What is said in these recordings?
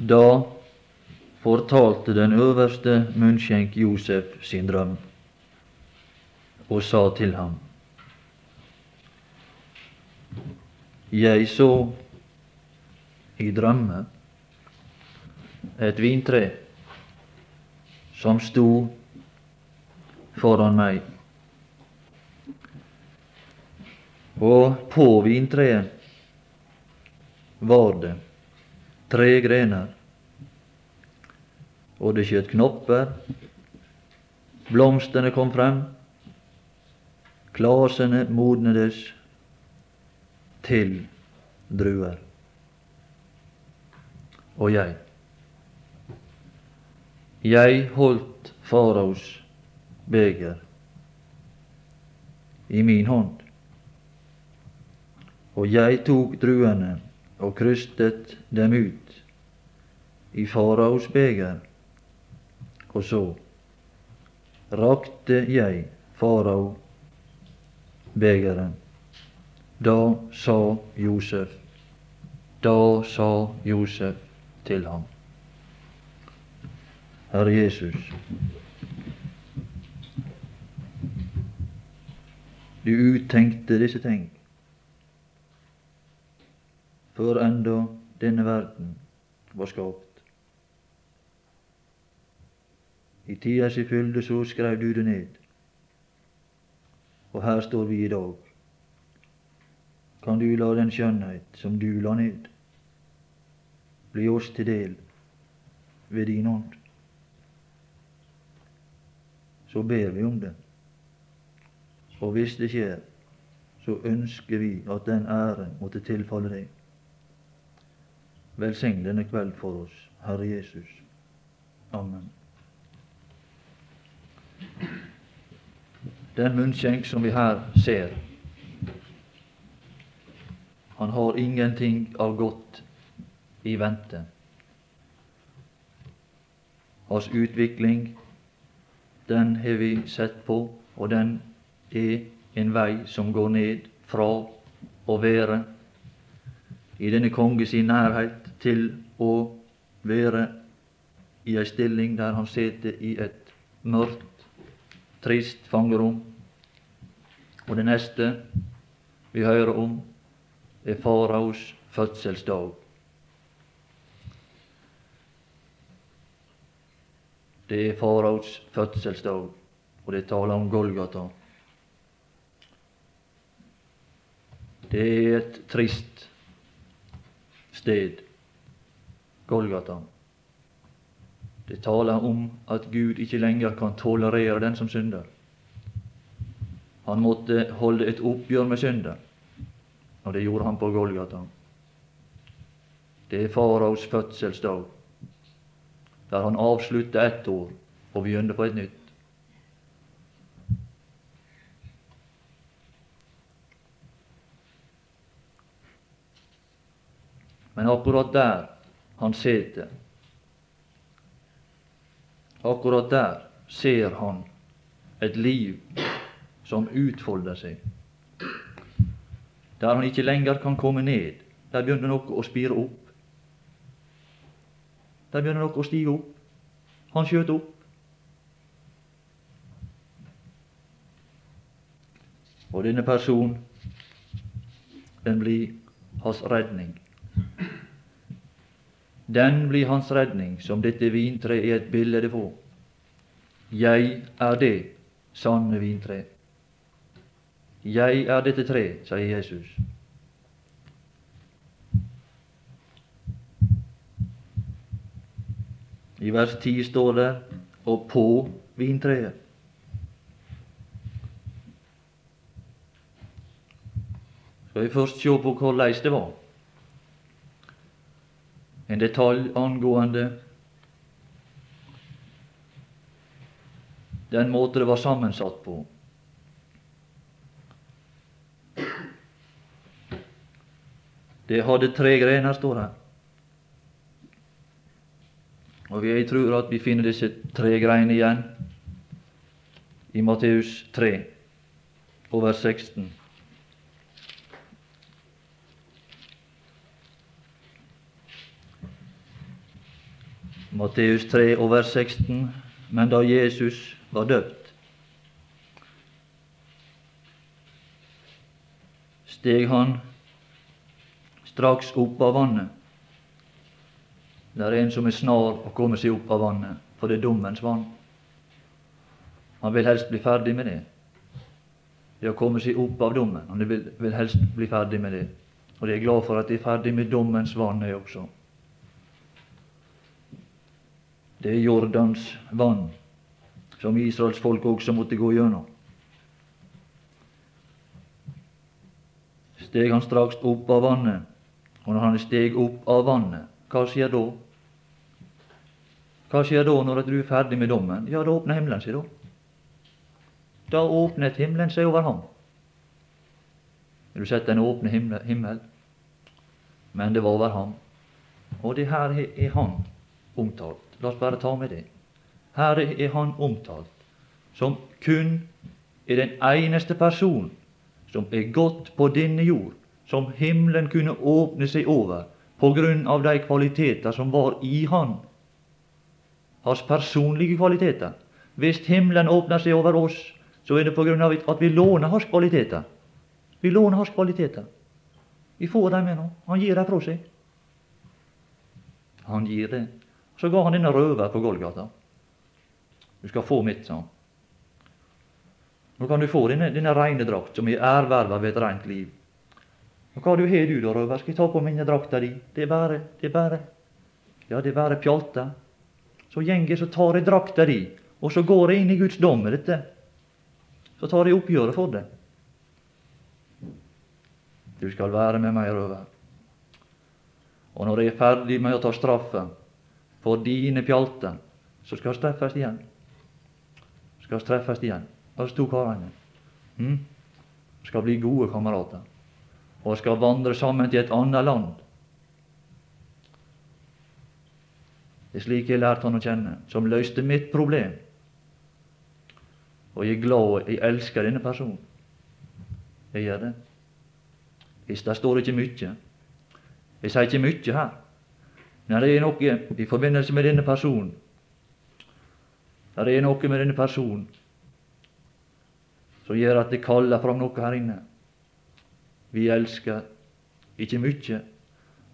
Da fortalte den øverste munnskjenk Josef sin drøm og sa til ham Jeg så i drømme et vintre som sto foran meg. Og på vintreet var det tre grener, og det skjøt knopper, blomstene kom frem, klasene modnedes til druer. Og jeg, jeg holdt faraos beger i min hånd, og jeg tok druene og krystet dem ut i faraos beger, og så rakte jeg farao begeren. Da sa Josef, da sa Josef til ham, Herre Jesus, du uttenkte disse ting før enda denne verden var skapt. I tida si fylde så skrev du det ned. Og her står vi i dag. Kan du la den skjønnhet som du la ned, bli oss til del ved din ånd? Så ber vi om det. Og hvis det skjer, så ønsker vi at den æren måtte tilfalle deg. Velsign denne kveld for oss, Herre Jesus. Amen. Den munnskjenk som vi her ser, han har ingenting av godt i vente. Hans utvikling, den har vi sett på, og den er en vei som går ned fra å være i denne konge sin nærhet til å være i ei stilling der han sitter i et mørkt, trist fangerom. Og det neste vi hører om, er faraos fødselsdag. Det er faraos fødselsdag, og det taler om Golgata. Det er et trist sted, Golgata. Det taler om at Gud ikke lenger kan tolerere den som synder. Han måtte holde et oppgjør med synder, og det gjorde han på Golgata. Det er faraos fødselsdag, der han avslutter ett år og begynner på et nytt. Men akkurat der han sitter, akkurat der ser han et liv som utfolder seg. Der han ikke lenger kan komme ned. Der begynner noe å spire opp. Der begynner noe å stige opp. Han skjøt opp. Og denne personen, den blir hans redning. Den blir hans redning, som dette vintreet er et bilde på. Jeg er det sanne vintre. Jeg er dette tre, sier Jesus. I vers 10 står det 'og på vintreet'. Skal vi først se på hvordan det var. En detalj angående den måte det var sammensatt på. Det hadde tre grener, står det. Og jeg tror at vi finner disse tre greinene igjen i Matteus 3, over 16. Matteus 3 og vers 16. Men da Jesus var døpt, steg han straks opp av vannet. Det er en som er snar å komme seg opp av vannet, for det er dommens vann. Han vil helst bli ferdig med det. Det å komme seg opp av dommen. Han vil, vil helst bli ferdig med det. Og jeg er glad for at de er ferdig med dommens vann, jeg også. Det er Jordans vann, som Israels folk også måtte gå gjennom. Steg han straks opp av vannet, og når han steg opp av vannet, hva skjer da? Hva skjer da når du er ferdig med dommen? Ja, da åpner himmelen seg, da. Da åpnet himmelen seg over ham. Du sett den åpne himmel? Men det var over ham. Og det her er han omtalt. La oss bare ta med det. Her er han omtalt som kun er den eneste person som er gått på denne jord, som himmelen kunne åpne seg over på grunn av de kvaliteter som var i han. Hans personlige kvaliteter. Hvis himmelen åpner seg over oss, så er det på grunn av at vi låner hans kvaliteter. Vi låner hans kvaliteter. Vi får dem med nå. Han gir dem fra seg. Han gir det. Så ga han denne røver på Golgata. Du skal få mitt, sa han. Nå kan du få denne, denne reine drakt, som er erverva ved et rent liv. Og hva du har du da, røver? Skal jeg ta på minne drakta di? Det er bare, det er bare Ja, det er bare pjalta. Så gjenger så tar jeg drakta di, og så går jeg inn i Guds dom med dette. Så tar jeg oppgjøret for det. Du skal være med meg, røver. Og når jeg er ferdig med å ta straffen for dine pjalter, så skal vi treffes igjen. Skal vi treffes igjen, oss to karene. Hm? Skal bli gode kamerater. Og skal vandre sammen til et annet land. Det er slik jeg lærte han å kjenne, som løste mitt problem. Og jeg er glad jeg elsker denne personen. Jeg gjør det. Hvis det står ikke mye. Jeg sier ikke mye her. Men det er noe i forbindelse med denne personen. Det er noe med denne personen som gjør at det kaller fram noe her inne. Vi elsker ikke mye,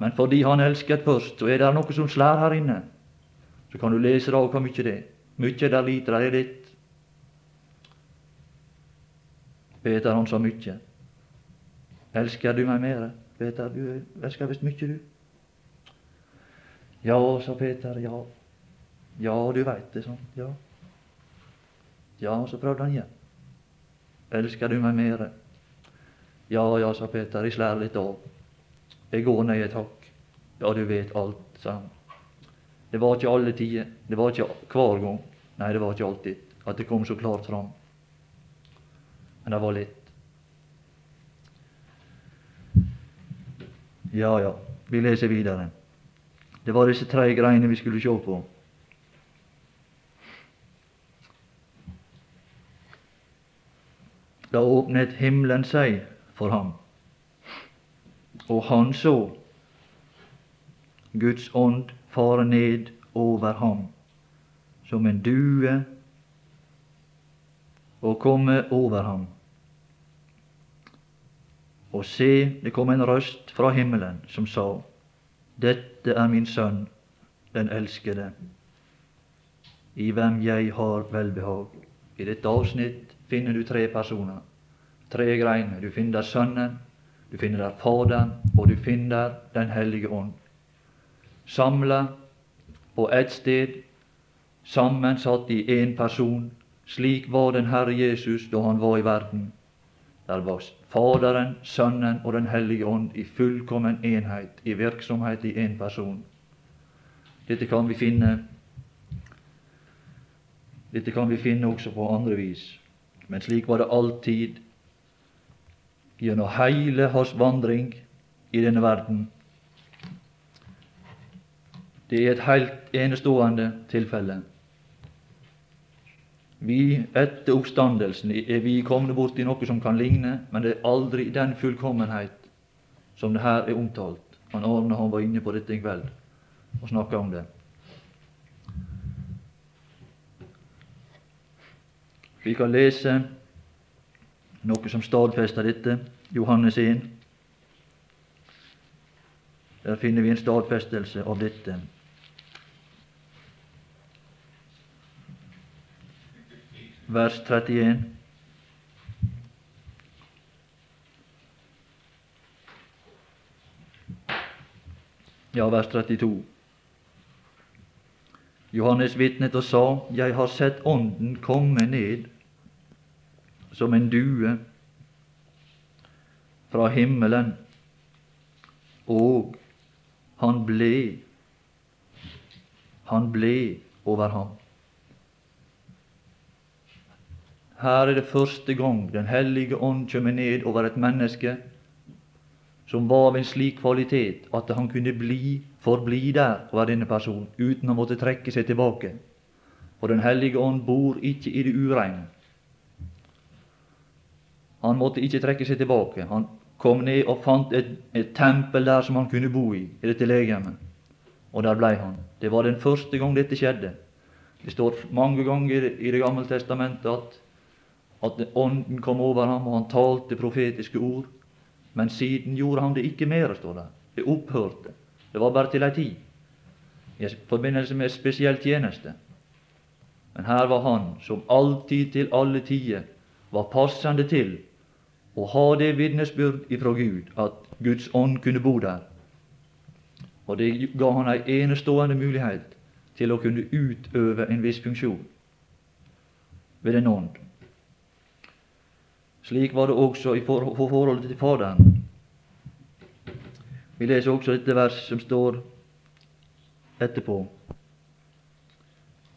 men fordi han elsket først, så er det noe som slår her inne. Så kan du lese da hvor mye det er. Mye der lite, der er ditt. Peter, han sa mye. Elsker du meg mer? Peter, du elsker visst mye, du. Ja, sa Peter, ja. Ja, du veit det, sånn. Ja. Ja, så prøvde han igjen. Elsker du meg mer? Ja, ja, sa Peter, jeg slær litt av. Jeg går ned et hakk. Ja, du vet alt, sa han. Det var ikke alle tider. Det var ikke hver gang. Nei, det var ikke alltid at det kom så klart fram. Men det var litt. Ja, ja, vi leser videre. Det var disse tre greiene vi skulle se på. Da åpnet himmelen seg for ham, og han så Guds ånd fare ned over ham som en due og komme over ham. Og se, det kom en røst fra himmelen som sa, Dette er min sønn, den elskede, i hvem jeg har velbehag. I dette avsnitt finner du tre personer, tre greiner. Du finner der Sønnen, du finner der Faderen, og du finner der Den hellige ånd. Samla på ett sted, sammensatt i én person. Slik var den Herre Jesus da han var i verden. Der var Faderen, Sønnen og Den hellige ånd i fullkommen enhet, i virksomhet i én person. Dette kan vi finne Dette kan vi finne også på andre vis. Men slik var det alltid gjennom hele hans vandring i denne verden. Det er et helt enestående tilfelle. Vi etter oppstandelsen er vi komne borti noe som kan ligne, men det er aldri den fullkommenhet som det her er omtalt. Han Arne han var inne på dette i kveld og snakka om det. Vi kan lese noe som stadfester dette. Johannes 1. Der finner vi en stadfestelse av dette. Vers 31. Ja, vers 32. Johannes vitnet og sa, Jeg har sett Ånden komme ned som en due fra himmelen, og han ble, han ble over ham. Her er det første gang Den hellige ånd kommer ned over et menneske som var av en slik kvalitet at han kunne bli, forbli der og være denne personen uten å måtte trekke seg tilbake. For Den hellige ånd bor ikke i det ureine. Han måtte ikke trekke seg tilbake. Han kom ned og fant et, et tempel der som han kunne bo i, i dette legemet. Og der blei han. Det var den første gang dette skjedde. Det står mange ganger i Det gamle testamentet at, at Ånden kom over ham, og han talte profetiske ord. Men siden gjorde han det ikke mer, står det. Det opphørte. Det var bare til ei tid, i forbindelse med spesiell tjeneste. Men her var han som alltid til alle tider var passende til å ha det vitnesbyrd ifra Gud at Guds ånd kunne bo der. Og det ga han ei enestående mulighet til å kunne utøve en viss funksjon ved den ånd. Slik var det også i forholdet til Faderen. Vi leser også dette vers som står etterpå.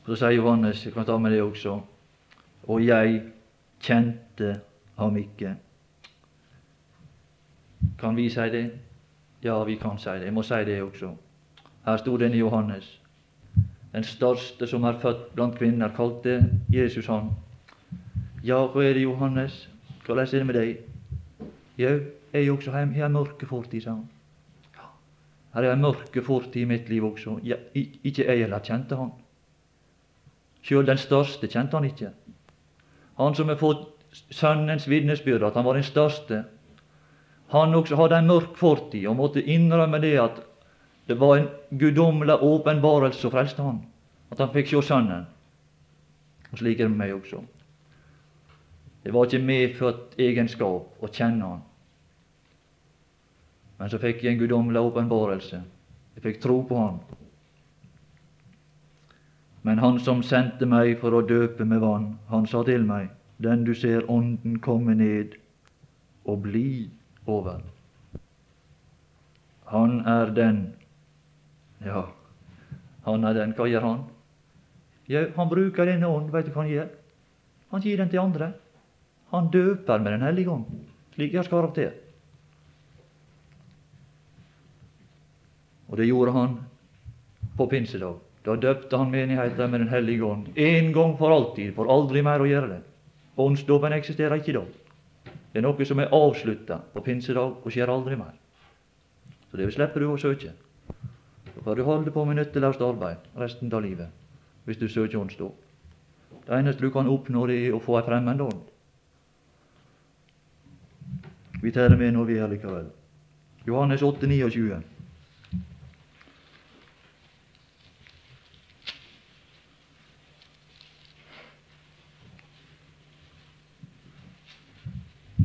Så sier Johannes, jeg kan ta med det også, og jeg kjente ham ikke. Kan vi si det? Ja, vi kan si det. Jeg må si det også. Her sto denne Johannes. Den største som er født blant kvinner, kalte Jesus han. Ja, hva er det, Johannes? Hvordan er det med deg? Jau, er også har mørke fortid, sa han. Ja, her er mørk fortid i mitt liv også. Ja, ikke jeg heller kjente han. Sjøl den største kjente han ikke. Han som har fått Sønnens vitnesbyrd at han var den største, han også hadde en mørk fortid og måtte innrømme det at det var en guddommelig åpenbarelse som frelste han. At han fikk se Sønnen. Og slik er det med meg også. Det var ikke medfødt egenskap å kjenne Han. Men så fikk jeg en guddommelig åpenbarelse. Jeg fikk tro på Han. Men Han som sendte meg for å døpe med vann, han sa til meg, den du ser Ånden komme ned og bli over. Han er den Ja, han er den. Hva gjør han? Ja, han bruker denne ånd. Vet du hva han gjør? Han gir den til andre. Han døper med Den hellige ånd, slik jeg har karakter. Og det gjorde han på pinsedag. Da døpte han menigheten med Den hellige ånd. En gang for alltid, for aldri mer å gjøre det. Åndsdåpen eksisterer ikke da. Det er noe som er avslutta på pinsedag og skjer aldri mer. Så det slipper du å søke. Så får du holde på med nytteløst arbeid resten av livet hvis du søker åndsdåp. Det eneste du kan oppnå, det er å få ei fremmed ånd. Vi det med når vi er likevel. Johannes 8, 29.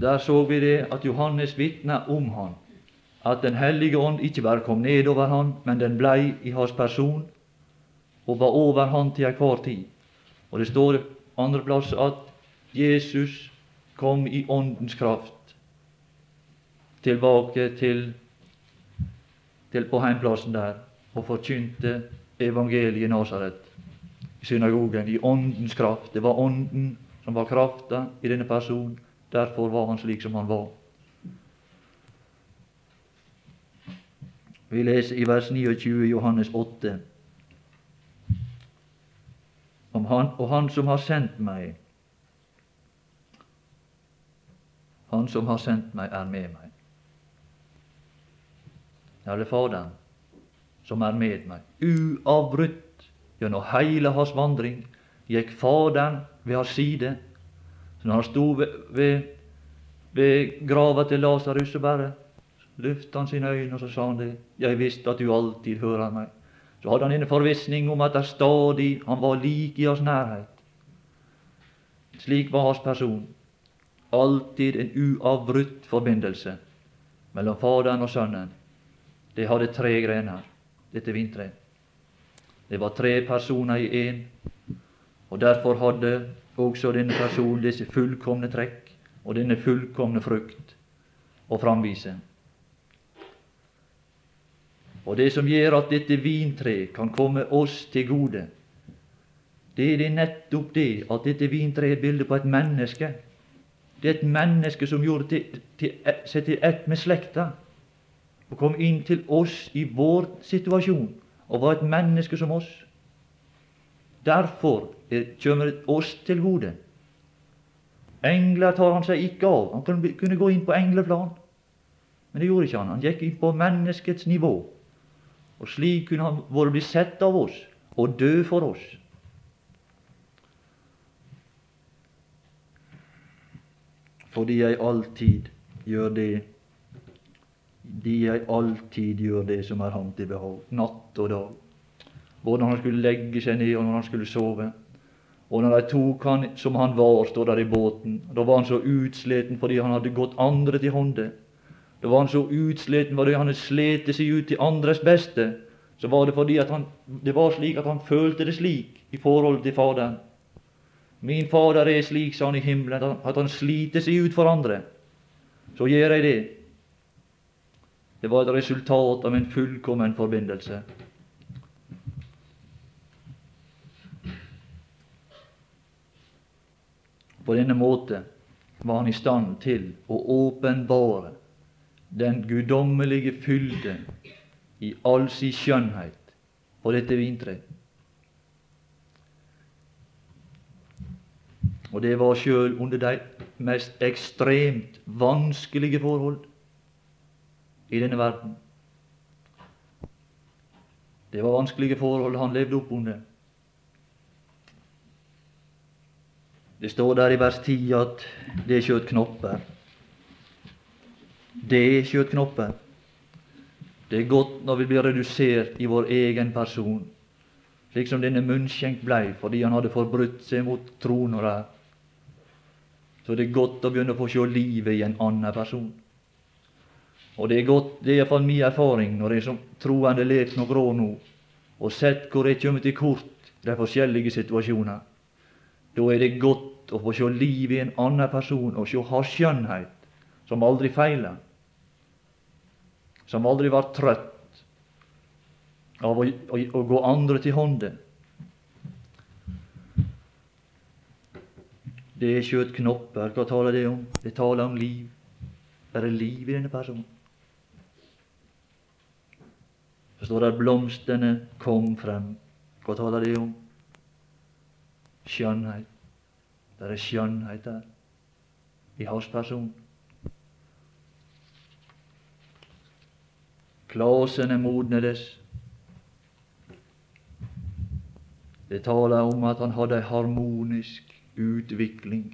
Der så vi det at Johannes vitna om han, at Den hellige ånd ikke bare kom ned over han, men den blei i hans person og var over han til enhver tid. Og det står andre plass at Jesus kom i Åndens kraft tilbake til, til på heimplassen der og forkynte evangeliet i Nasaret, i synagogen, i Åndens kraft. Det var Ånden som var krafta i denne personen. Derfor var han slik som han var. Vi leser i vers 29 Johannes 8 om han, og han som har sendt meg. Han som har sendt meg, er med meg. Ja, det er Faderen som er med meg. Uavbrutt gjennom hele hans vandring gikk Faderen ved hans side Så når han sto ved, ved, ved grava til Lasarus, så bare løftet han sine øyne, og så sa han det. Jeg visste at du alltid hører meg. Så hadde han en forvissning om at det stadig han var lik i hans nærhet. Slik var hans person. Alltid en uavbrutt forbindelse mellom Faderen og Sønnen. Det hadde tre grener, dette vintreet. Det var tre personer i én, og derfor hadde også denne personen disse fullkomne trekk og denne fullkomne frukt å framvise. Og det som gjør at dette vintreet kan komme oss til gode, det er det nettopp det at dette vintreet er bildet på et menneske. Det er et menneske som gjorde seg til ett med slekta og kom inn til oss i vår situasjon og var et menneske som oss. Derfor kommer det oss til gode. Engler tar han seg ikke av. Han kunne gå inn på engleplan, men det gjorde ikke han. Han gikk inn på menneskets nivå. Og slik kunne han vært bli sett av oss og dø for oss. Fordi jeg alltid gjør det de jeg alltid gjør det som er ham til behag, natt og dag. Både når han skulle legge seg ned, og når han skulle sove. Og når de tok han som han var, står der i båten, da var han så utsliten fordi han hadde gått andre til hånde. Da var han så utsliten fordi han hadde slitt seg ut til andres beste. Så var det fordi han, det var slik at han følte det slik i forhold til Faderen. Min Fader er slik, sa han i himmelen, at han sliter seg ut for andre. Så gjør jeg det. Det var et resultat av en fullkommen forbindelse. På denne måte var han i stand til å åpenbare den guddommelige fylde i all sin skjønnhet på dette vintreet. Og det var sjøl under de mest ekstremt vanskelige forhold i denne verden. Det var vanskelige forhold han levde opp under. Det står der i vers 10 at det skjøt knopper. Det skjøt knopper. Det er godt når vi blir redusert i vår egen person, slik som denne munnskjenk blei fordi han hadde forbrutt seg mot tronen der. Så det er godt å begynne å få se livet i en annen person. Og det er godt, det er iallfall min erfaring når jeg som troende lek noen år nå, og sett hvor jeg kommer til kort de forskjellige situasjoner. Da er det godt å få se livet i en annen person og se hans skjønnhet, som aldri feiler, som aldri var trøtt av å, å, å gå andre til hånde. Det er skjøt knopper. Hva taler det om? Det taler om liv. Er det liv i denne personen? Så står det at blomstene kom frem. Hva taler det om? Skjønnhet. Det er skjønnhet der, i hans person. Klasene modnedes. Det taler om at han hadde ei harmonisk utvikling.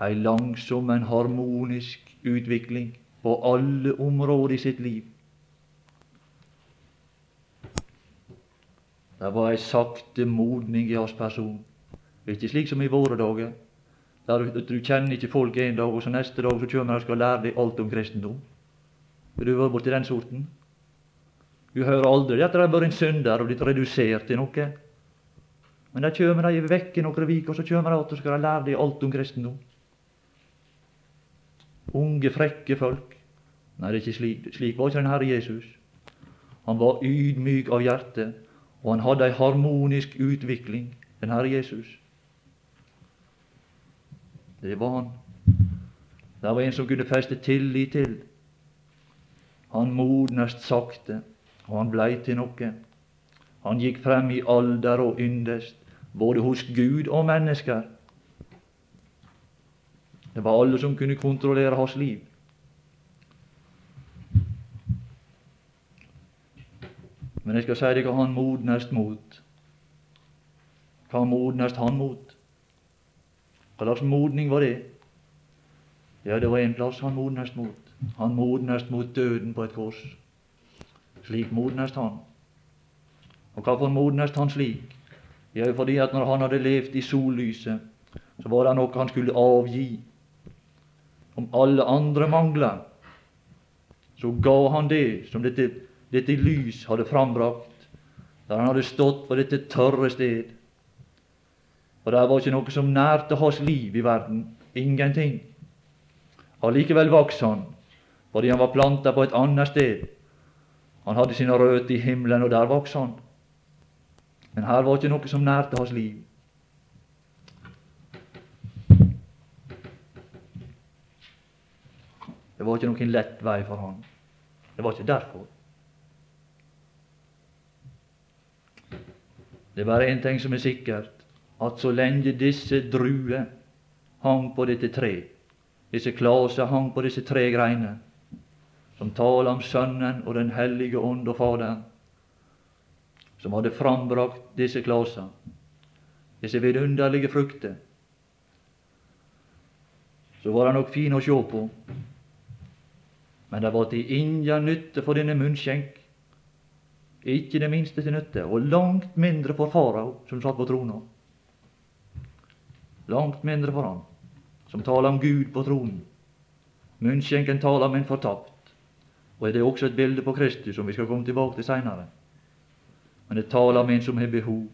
Ei langsom, men harmonisk utvikling på alle områder i sitt liv. Det var ei sakte modning i hans person. Er ikke slik som i våre dager. Der du, du kjenner ikke folk en dag, og så neste dag så kommer de og skal lære deg alt om kristendom. Har du vært borti den sorten? Du hører aldri at de har vært en synder og blitt redusert til noe. Men da kommer de vekk i noen uker, og så kommer de igjen og skal lære deg alt om kristendom. Unge, frekke folk. Nei, det er ikke slik. Slik var ikke den Herre Jesus. Han var ydmyk av hjerte. Og han hadde ei harmonisk utvikling, den Herre Jesus. Det var han. Det var en som kunne feste tillit til. Han modnest sakte, og han blei til noe. Han gikk frem i alder og yndest, både hos Gud og mennesker. Det var alle som kunne kontrollere hans liv. Men jeg skal si deg hva han modnest mot. Hva modnest han mot? Hva slags modning var det? Ja, det var en plass han modnest mot. Han modnest mot døden på et kors. Slik modnest han. Og hvorfor modnest han slik? Ja, fordi at når han hadde levd i sollyset, så var det noe han skulle avgi. Om alle andre mangla, så ga han det som dette, dette lys hadde frambrakt, der han hadde stått på dette tørre sted. Og der var ikke noe som nærte hans liv i verden. Ingenting. Allikevel vokste han, fordi han var planta på et annet sted. Han hadde sine røtter i himmelen, og der vokste han. Men her var ikke noe som nærte hans liv. Det var ikke noen lett vei for han. Det var ikke derfor. Det er bare én ting som er sikkert, at så lenge disse druer hang på dette tre, disse klaser hang på disse tre greiner, som taler om Sønnen og Den hellige ånd og Faderen, som hadde frambrakt disse klaser, disse vidunderlige frukter, så var det nok fin å sjå på, men det var til ingen nytte for denne munnskjenk. Ikke det minste til nytte, og langt mindre for farao, som satt på trona. Langt mindre for han, som taler om Gud på tronen. Munnskjenken taler om en fortapt. Og det er også et bilde på Kristus, som vi skal komme tilbake til seinere. Men det taler om en som har behov.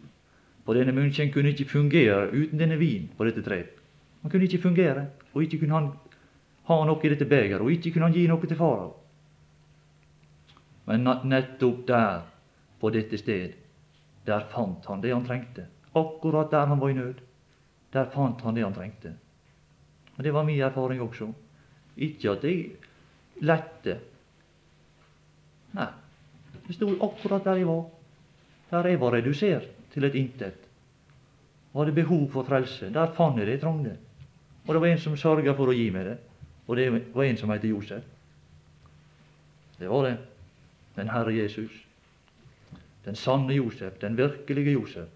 For denne munnskjenken kunne ikke fungere uten denne vin på dette treet. Han kunne ikke fungere, og ikke kunne han ha noe i dette begeret, og ikke kunne han gi noe til farao. Men nettopp der, på dette sted, der fant han det han trengte. Akkurat der han var i nød. Der fant han det han trengte. Og Det var min erfaring også. Ikke at jeg lette. Nei, det sto akkurat der jeg var. Der jeg var redusert til et intet. Og hadde behov for frelse. Der fant jeg det jeg trengte. Og det var en som sørga for å gi meg det. Og det var en som het Josef. Det var det. Den Herre Jesus. Den sanne Josef. Den virkelige Josef.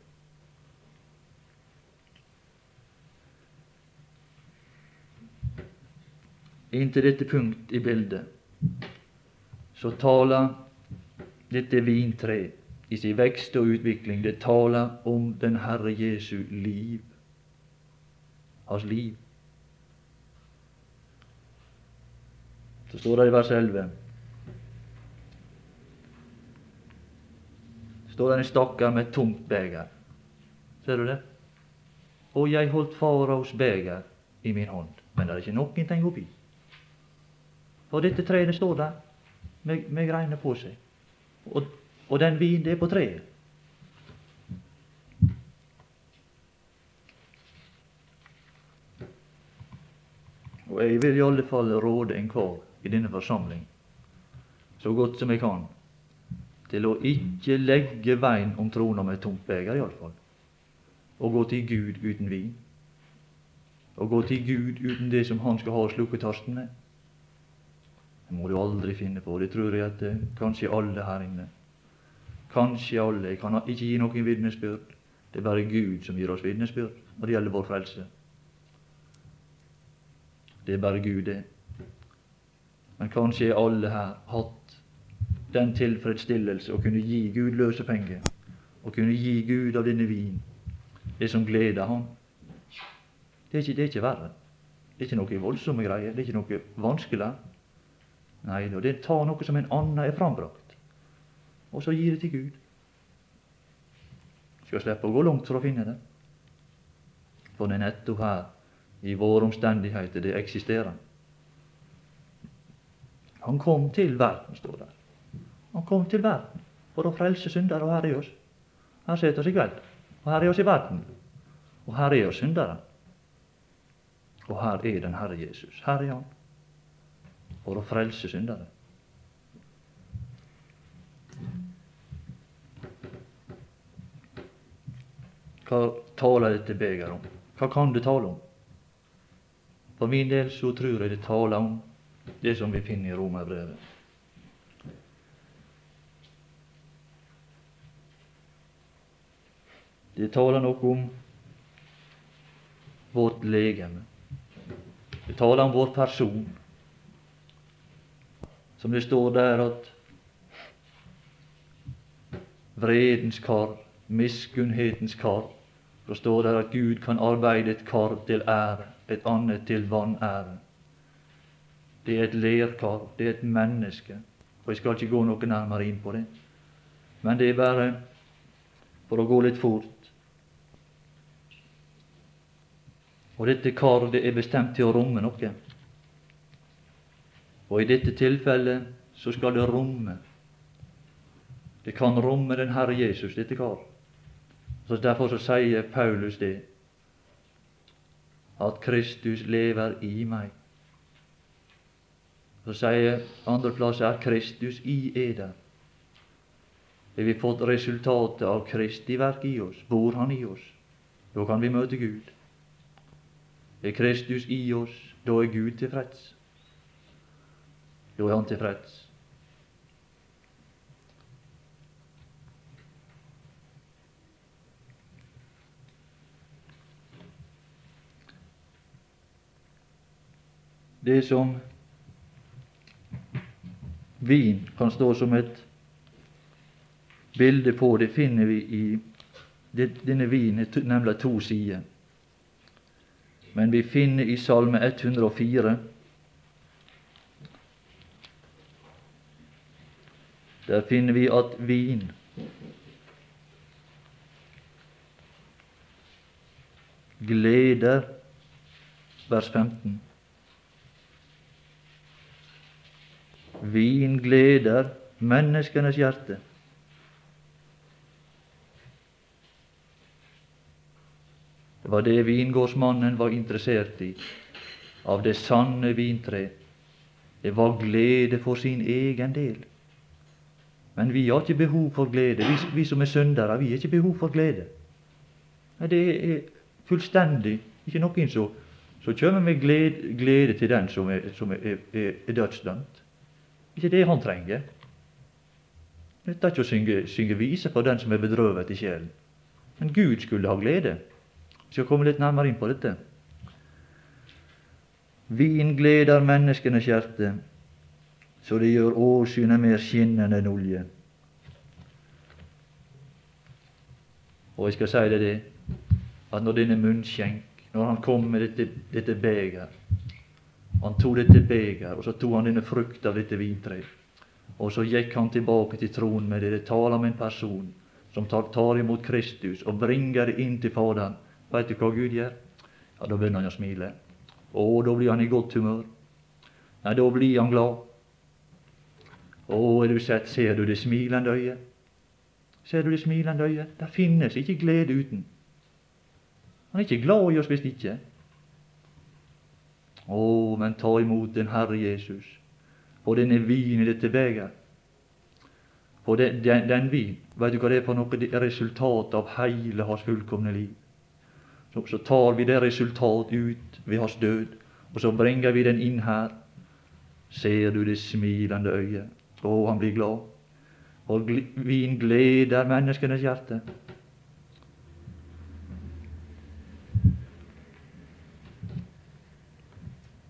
Inntil dette punkt i bildet så taler dette vintre i sin vekst og utvikling, det taler om den Herre Jesu liv. Hans liv. Så står det i vers 11 står det en stakkar med et tomt beger. Ser du det? Og jeg holdt faraos beger i min hånd, men det er ikke noen oppi. Og dette treet står der med, med greiner på seg. Og, og den vin, det er på treet. Og jeg vil i alle fall råde enhver i denne forsamling, så godt som jeg kan, til å ikke legge veien om trona med tomt beger, iallfall. Og gå til Gud uten vin. Og gå til Gud uten det som Han skal ha slukketørsten med. Det må du aldri finne på. Det tror jeg at det, kanskje alle her inne. Kanskje alle. Jeg kan ikke gi noen vitnesbyrd. Det er bare Gud som gir oss vitnesbyrd når det gjelder vår frelse. Det er bare Gud, det. Men kanskje alle her hatt den tilfredsstillelse å kunne gi Gud løsepenger, å kunne gi Gud av denne vin, det som gleder ham. Det er ikke, det er ikke verre. Det er ikke noe voldsomme greier. Det er ikke noe vanskelig. Nei, det tar noe som en annen er frambrakt, og så gir det til Gud. Skal slippe å gå langt for å finne det. For det er nettopp her, i våre omstendigheter, det eksisterer. Han kom til verden, står der. Han kom til verden for å frelse syndere, og her er oss. Her setter oss i kveld. Og her er oss i verden. Og her er oss syndere. Og her er den Herre Jesus. Her er Han. For å frelse syndere. Hva taler dette begeret om? Hva kan det tale om? For min del så tror jeg det taler om det som vi finner i Romerbrevet. Det taler noe om vårt legeme. Det taler om vår person. Som det står der at vredens kar, miskunnhetens kar, så står det at Gud kan arbeide et kar til ære, et annet til vanære. Det er et lerkar, det er et menneske. Og Jeg skal ikke gå noe nærmere inn på det. Men det er bare for å gå litt fort. Og dette karet er bestemt til å romme noe. Og i dette tilfellet så skal det romme. Det kan romme den Herre Jesus, dette kar. Så Derfor så sier Paulus det, at Kristus lever i meg. Så sier andre plass er Kristus i eder. Har vi fått resultatet av Kristi verk i oss? Bor Han i oss? Da kan vi møte Gud. Er Kristus i oss, da er Gud tilfreds. Da er Han tilfreds. Det som vin kan stå som et bilde på, det finner vi i denne vinen, nemlig to sider. Men vi finner i Salme 104 Der finner vi at vin gleder vers 15. Vin gleder menneskenes hjerte. Det var det vingårdsmannen var interessert i, av det sanne vintre. Det var glede for sin egen del. Men vi har ikke behov for glede. Vi, vi som er syndere, vi har ikke behov for glede. Det er fullstendig ikke noen som, så kommer med glede, glede, til den som er, som er, er, er dødsdømt. Ikke det han trenger. Det er ikke å synge, synge viser for den som er bedrøvet i sjelen. Men Gud skulle ha glede. Vi skal komme litt nærmere inn på dette. Vin gleder menneskenes hjerte, så det gjør åsynet mer skinnende enn olje. Og jeg skal si deg det, at når denne munnskjenk, når han kom med dette, dette beger Han tok dette beger, og så tok han denne frukt av dette vintreet. Og så gikk han tilbake til tronen med det. Det taler om en person som tar, tar imot Kristus og bringer det inn til Faderen. Veit du hva Gud gjør? Ja, Da begynner han å smile. Å, da blir han i godt humør. Ja, da blir han glad. Å, er du sett, ser du det smilende øyet? Ser du det smilende øyet? Der finnes ikke glede uten. Han er ikke glad i oss hvis ikke. Å, men ta imot den Herre Jesus, og denne vin i dette beger. For den, den, den vin, vet du hva det er for noe? Det er resultatet av hele hans fullkomne liv. Så, så tar vi det resultat ut ved hans død, og så bringer vi den inn her. Ser du det smilende øyet? Å, han blir glad. Og vin gleder menneskenes hjerte.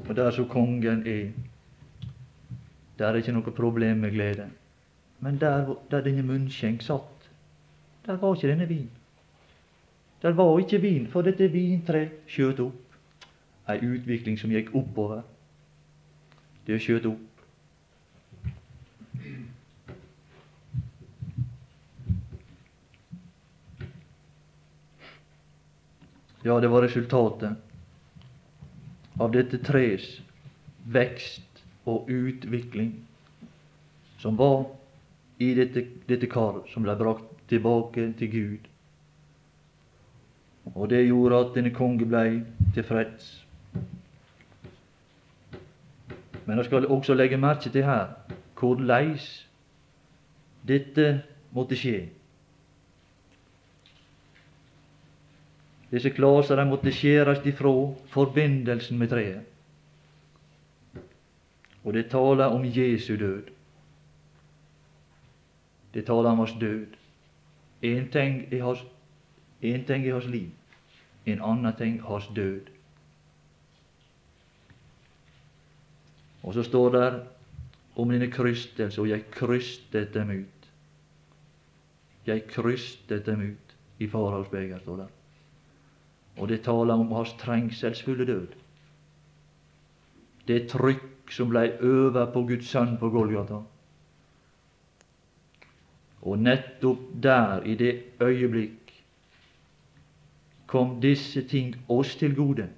Og der som kongen er, der er ikke noe problem med glede. Men der, der denne munnskjenk satt, der var ikke denne vin. Det var ikke vin, for dette vintreet skjøt opp. Ei utvikling som gikk oppover. Det skjøt opp. Ja, det var resultatet av dette trees vekst og utvikling som var i dette, dette kar som ble brakt tilbake til Gud og det gjorde at denne konge blei tilfreds. Men jeg skal også legge merke til her hvordan dette måtte skje. Disse klaser måtte skjæres ifra forbindelsen med treet. Og det taler om Jesu død. Det taler om hans død. Én ting er hans, ting er hans liv en annen ting hans død. Og så står det om denne krystelse, og jeg krystet dem ut. Jeg krystet dem ut i faraos beger, står det. Og det taler om hans trengselsfulle død. Det trykk som blei over på Guds sønn på Golgata. Og nettopp der, i det øyeblikk, kom disse ting oss til gode.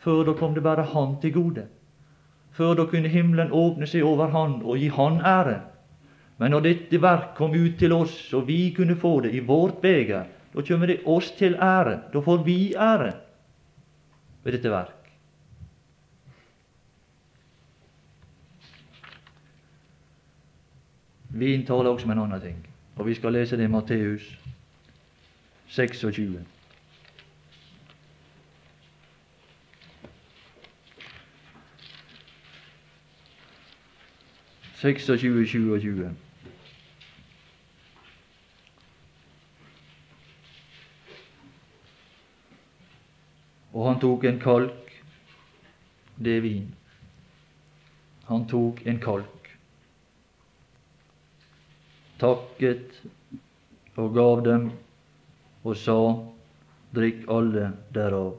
Før da kom det bare Han til gode. Før da kunne himmelen åpne seg over Han og gi Han ære. Men når dette verk kom ut til oss, og vi kunne få det i vårt beger, da kommer det oss til ære. Da får vi ære ved dette verk. Vin taler også om en annen ting, og vi skal lese det i Matteus 26. 26, 27. Og han tok en kalk, det er vin. Han tok en kalk, takket og gav dem og sa, drikk alle derav.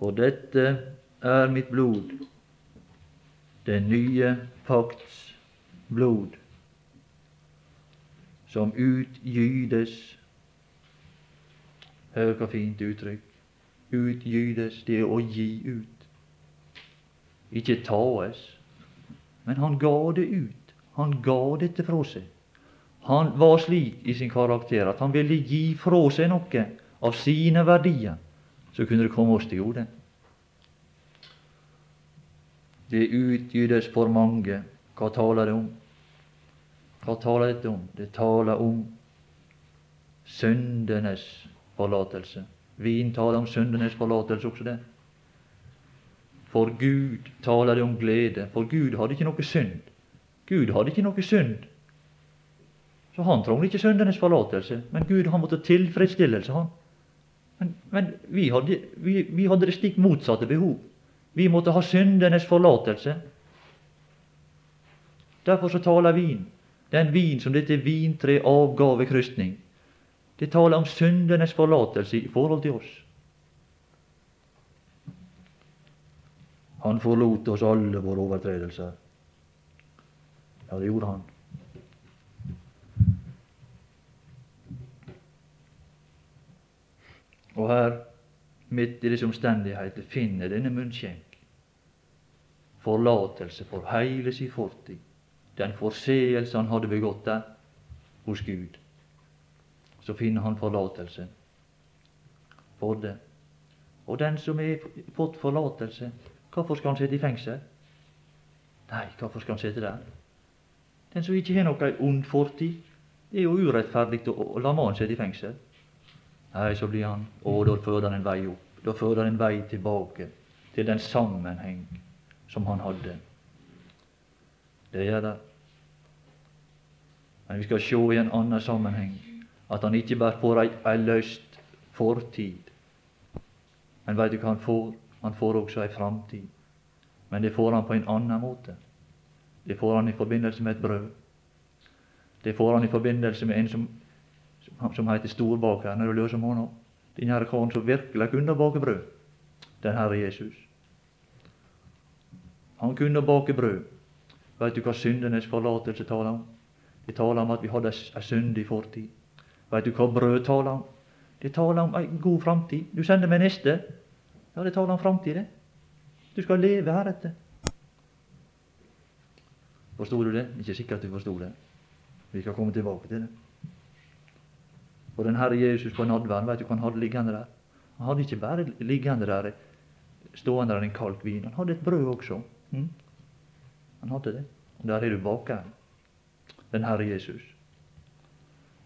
For dette er mitt blod den nye pakts blod, som utgytes Hør hva fint uttrykk. Utgytes, det er å gi ut. Ikke taes. Men han ga det ut. Han ga dette fra seg. Han var slik i sin karakter at han ville gi fra seg noe av sine verdier, så kunne det komme oss til gode. Det utgytes for mange. Hva taler det om? Hva taler dette om? Det taler om syndenes forlatelse. Vin taler om syndenes forlatelse også, det. For Gud taler det om glede, for Gud hadde ikke noe synd. Gud hadde ikke noe synd. Så han trengte ikke syndenes forlatelse, men Gud han måtte tilfredsstillelse, han. Men, men vi, hadde, vi, vi hadde det stikk motsatte behov. Vi måtte ha syndenes forlatelse. Derfor så taler vin, den vin som dette vintre avga ved krystning, det taler om syndenes forlatelse i forhold til oss. Han forlot oss alle våre overtredelser. Ja, det gjorde han. Og her, midt i disse omstendigheter, finner denne munnskjenk forlatelse for heile si fortid, den forseelse han hadde begått der hos Gud. Så finner han forlatelse for det. Og den som har fått forlatelse, hvorfor skal han sitte i fengsel? Nei, hvorfor skal han sitte der? Den som ikke har noe ond fortid, det er jo urettferdig å, la mannen sitte i fengsel. Nei, så blir han Å, da fører han en vei opp. Da fører han en vei tilbake til den sammenheng som han hadde. Det gjør det. Men vi skal se i en annen sammenheng at han ikke bare får ei, løst fortid. Men veit du hva han får? Han får også ei framtid. Men det får han på en annen måte. Det får han i forbindelse med et brød. Det får han i forbindelse med en som, som heter storbakeren. Er du løs om hånda? Den herre karen som virkelig kunne bake brød. Den Herre Jesus. Han kunne bake brød. Vet du hva syndenes forlatelse taler om? Det taler om at vi hadde ei syndig fortid. Vet du hva brød taler om? Det taler om ei god framtid. Du sender meg neste. Ja, det taler om framtid, det. Du skal leve heretter. Forsto du det? Ikke sikkert du forsto det. Vi skal komme tilbake til det. Og den Herre Jesus på nadværen, vet du hva han hadde liggende der? Han hadde ikke bare liggende der stående der en kalk vin. Han hadde et brød også. Mm. Han hadde det. Og der er du bakeren. Den Herre Jesus.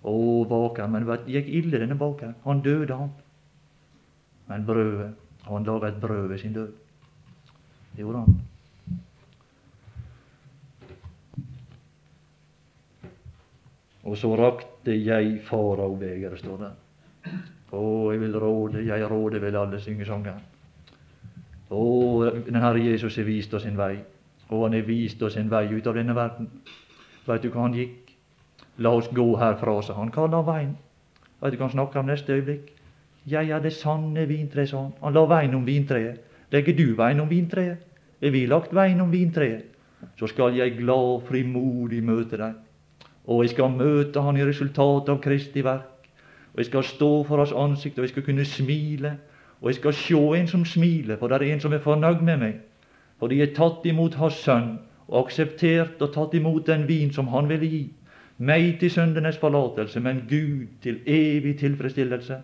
Å, bakeren. Men det gikk ille, denne bakeren. Han døde, han. Men brødet Han laga et brød ved sin død. Det gjorde han. Og så rakte jeg farao-begeret, står det. Å, jeg vil råde, jeg råder vel alle synge sangen. Å, den Herre Jesus har vist oss en vei. Og han har vist oss en vei ut av denne verden. Veit du hva han gikk? La oss gå herfra, sa han. Hva la veien? Veit du hva han snakker om neste øyeblikk? Jeg er det sanne vintre, sa han. Han la veien om vintreet. Legger du veien om vintreet? Er vi lagt veien om vintreet? Så skal jeg glad og frimodig møte deg. Og jeg skal møte Han i resultatet av Kristi verk. Og jeg skal stå for Hans ansikt, og jeg skal kunne smile. Og jeg skal se en som smiler, for det er en som er fornøyd med meg. Fordi jeg er tatt imot Hans Sønn, og akseptert og tatt imot den vin som Han ville gi. Meg til syndenes forlatelse, men Gud til evig tilfredsstillelse.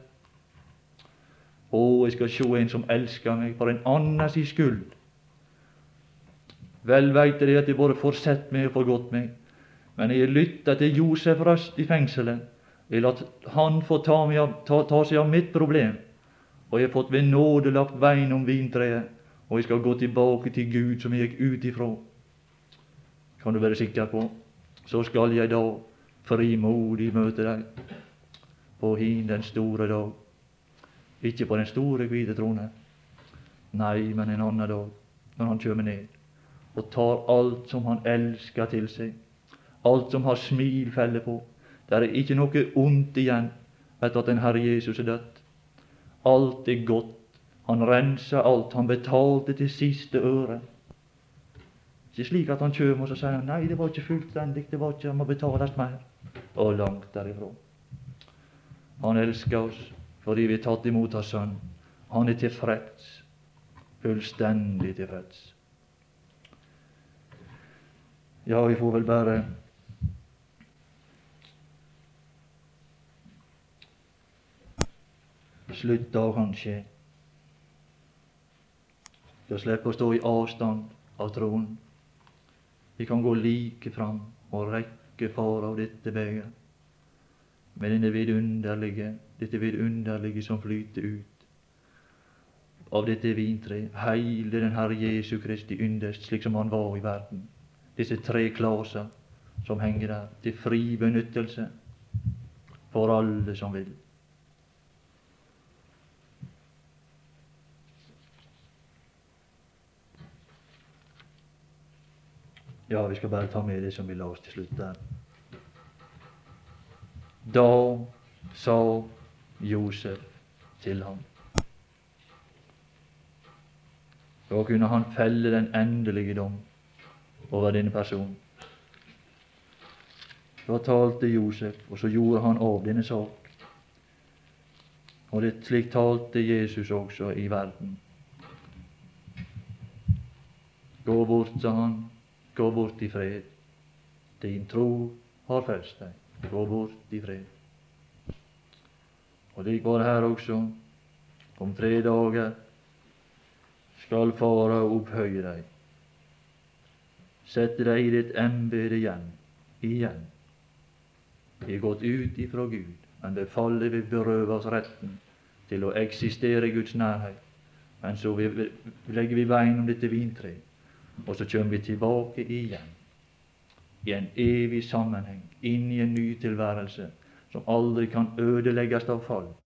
Å, jeg skal se en som elsker meg for en annens skyld. Vel veit de at jeg både får sett meg og forgått meg, men jeg lytta til Josef Røst i fengselet. Jeg lot han få ta, av, ta, ta, seg av mitt problem, og jeg har fått ved nåde lagt veien om vintreet, og jeg skal gå tilbake til Gud som jeg gikk ut ifra. Kan du være sikker på. Så skal jeg da frimodig møte deg på hin den store dag. Ikke på den store hvite trone, nei, men en annen dag, når Han kjem ned og tar alt som Han elsker til seg, alt som har smilfelle på. Det er ikke noe ondt igjen etter at den Herre Jesus er dødt. Alt er godt. Han renser alt. Han betalte til siste øre. Ikke slik at han kjem og så sier nei, det var ikke fullstendig, det var ikke, det må betales mer. Og langt derifra. Han elsker oss fordi vi er tatt imot av Sønn. Han er tilfreds, fullstendig tilfreds. Ja, vi får vel bare slutte av, kanskje. Vi slipper å stå i avstand av troen. Vi kan gå like fram og rekke far av dette begeret med denne vidunderlige, dette vidunderlige som flyter ut av dette vintreet. Heile den Herre Jesu Kristi yndest, slik som han var i verden. Disse tre klaser som henger der, til fri benyttelse for alle som vil. Ja, vi skal bare ta med det som vi la oss til slutt der. Da sa Josef til ham. Da kunne han felle den endelige dom over denne personen. Da talte Josef, og så gjorde han av denne sak. Og det slik talte Jesus også i verden. Gå bort, sa han, gå bort i fred. Din tro har frelst deg. Gå bort i fred. Og det går det her også. Om tre dager skal Fara opphøye deg, sette deg i ditt embete igjen, igjen. Vi er gått ut ifra Gud, men befaller vi berøve oss retten til å eksistere i Guds nærhet. Men så legger vi veien om dette vintreet, og så kommer vi tilbake igjen i en evig sammenheng, inn i en ny tilværelse som aldri kan ødelegges av fall.